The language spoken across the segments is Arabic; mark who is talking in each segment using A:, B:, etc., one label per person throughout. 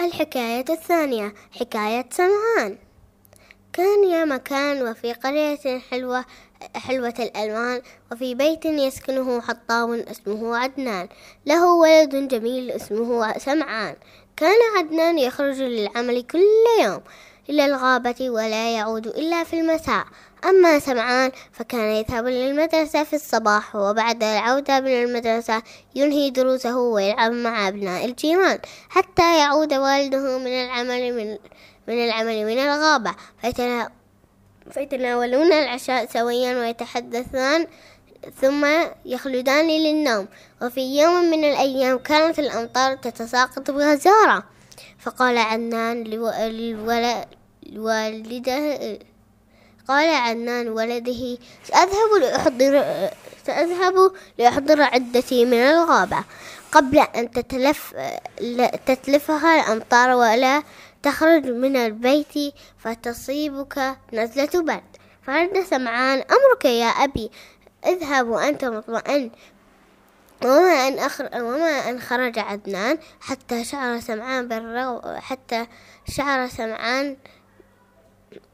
A: الحكاية الثانية حكاية سمعان كان يا مكان وفي قرية حلوة حلوة الألوان وفي بيت يسكنه حطاب اسمه عدنان. له ولد جميل اسمه سمعان. كان عدنان يخرج للعمل كل يوم إلى الغابة ولا يعود إلا في المساء. أما سمعان فكان يذهب للمدرسة في الصباح وبعد العودة من المدرسة ينهي دروسه ويلعب مع أبناء الجيران حتى يعود والده من العمل من من العمل من الغابة. فيتناولون العشاء سويا ويتحدثان ثم يخلدان للنوم. وفي يوم من الأيام كانت الأمطار تتساقط بغزارة فقال عدنان لوالده قال عدنان ولده سأذهب لأحضر سأذهب لأحضر عدتي من الغابة قبل أن تتلف تتلفها الأمطار ولا تخرج من البيت فتصيبك نزلة برد. فرد سمعان أمرك يا أبي اذهب وأنت مطمئن. وما أن أخر وما أن خرج عدنان حتى شعر سمعان بالرغم حتى شعر سمعان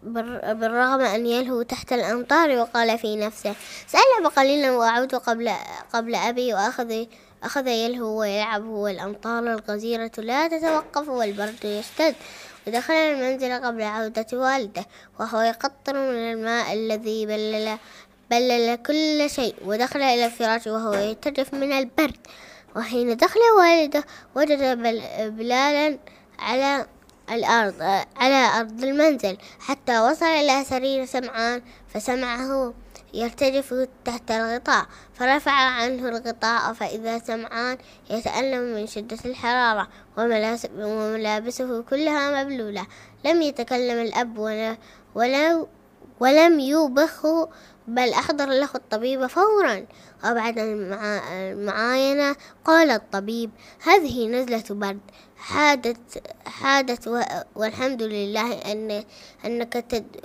A: بالرغم أن يلهو تحت الأمطار وقال في نفسه سألعب قليلا وأعود قبل قبل أبي وأخذ أخذ يلهو ويلعب والأمطار الغزيرة لا تتوقف والبرد يشتد. ودخل المنزل قبل عودة والده وهو يقطر من الماء الذي بلل بلل كل شيء. ودخل إلى الفراش وهو يترف من البرد. وحين دخل والده وجد بلالا على الأرض على أرض المنزل. حتى وصل إلى سرير سمعان فسمعه يرتجف تحت الغطاء. فرفع عنه الغطاء فإذا سمعان يتألم من شدة الحرارة وملابسه كلها مبلولة. لم يتكلم الأب ولو ولم يوبخه بل أحضر له الطبيب فورا. وبعد المعاينة قال الطبيب هذه نزلة برد. حادت حادت والحمد لله أن أنك تد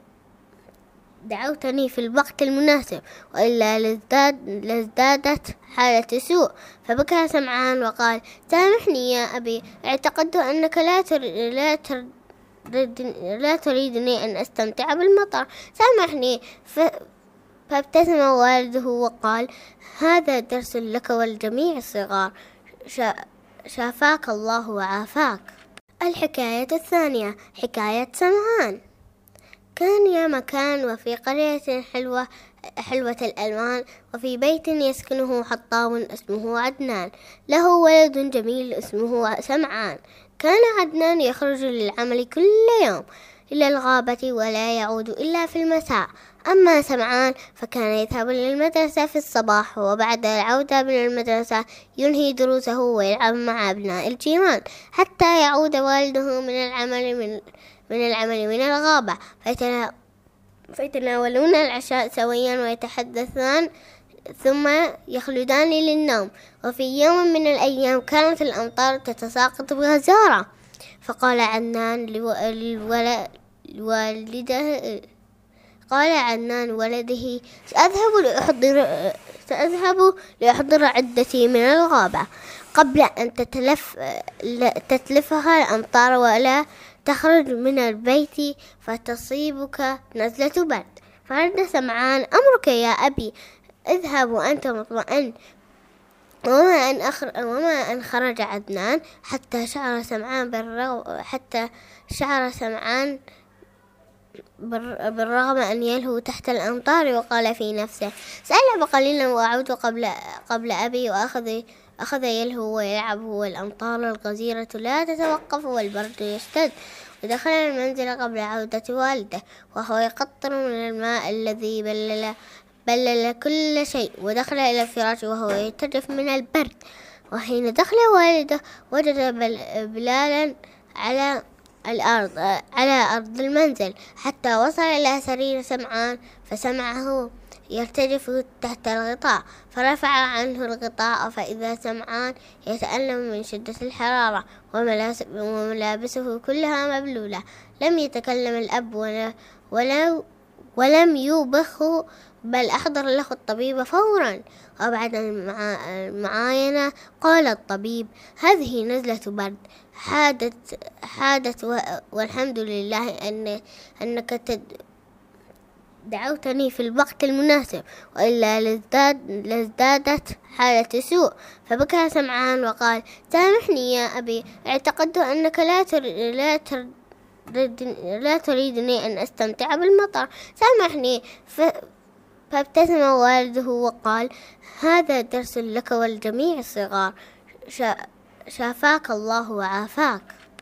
A: دعوتني في الوقت المناسب. وإلا لازداد لازدادت حالة سوء فبكى سمعان وقال سامحني يا أبي. اعتقدت أنك لا تريد لا لا تريدني أن أستمتع بالمطر. سامحني. ف... فابتسم والده وقال هذا درس لك ولجميع الصغار شا... شافاك الله وعافاك. الحكاية الثانية حكاية سمعان. كان يا مكان وفي قرية حلوة حلوة الألوان وفي بيت يسكنه حطاب اسمه عدنان. له ولد جميل اسمه سمعان. كان عدنان يخرج للعمل كل يوم إلى الغابة ولا يعود إلا في المساء. أما سمعان فكان يذهب للمدرسة في الصباح وبعد العودة من المدرسة ينهي دروسه ويلعب مع أبناء الجيران حتى يعود والده من العمل من من العمل من الغابة. فيتناولون العشاء سويا ويتحدثان ثم يخلدان للنوم. وفي يوم من الأيام كانت الأمطار تتساقط بغزارة. فقال عدنان لوالده قال عدنان ولده سأذهب لأحضر سأذهب لأحضر عدتي من الغابة. قبل أن تتلف تتلفها الأمطار ولا تخرج من البيت فتصيبك نزلة برد. فرد سمعان أمرك يا أبي. اذهب وأنت مطمئن. وما أن أخر وما أن خرج عدنان حتى شعر سمعان بالرغم حتى شعر سمعان بالرغم أن يلهو تحت الأمطار وقال في نفسه سألعب قليلا وأعود قبل قبل أبي وأخذ أخذ يلهو ويلعب والأمطار الغزيرة لا تتوقف والبرد يشتد. ودخل المنزل قبل عودة والده وهو يقطر من الماء الذي بلل بلل كل شيء ودخل إلى الفراش وهو يترف من البرد. وحين دخل والده وجد بلالا على الأرض على أرض المنزل. حتى وصل إلى سرير سمعان فسمعه يرتجف تحت الغطاء. فرفع عنه الغطاء فإذا سمعان يتألم من شدة الحرارة وملابسه كلها مبلولة. لم يتكلم الأب ولو ولم يوبخه بل أحضر له الطبيب فورا. وبعد المعاينة قال الطبيب هذه نزلة برد. حادت حادت والحمد لله أن أنك تد دعوتني في الوقت المناسب. وإلا لازداد لازدادت حالة سوء. فبكى سمعان وقال سامحني يا أبي. اعتقدت أنك لا تر... لا تر... لا تريدني أن أستمتع بالمطر. سامحني. ف... فابتسم والده وقال هذا درس لك ولجميع الصغار شافاك الله وعافاك.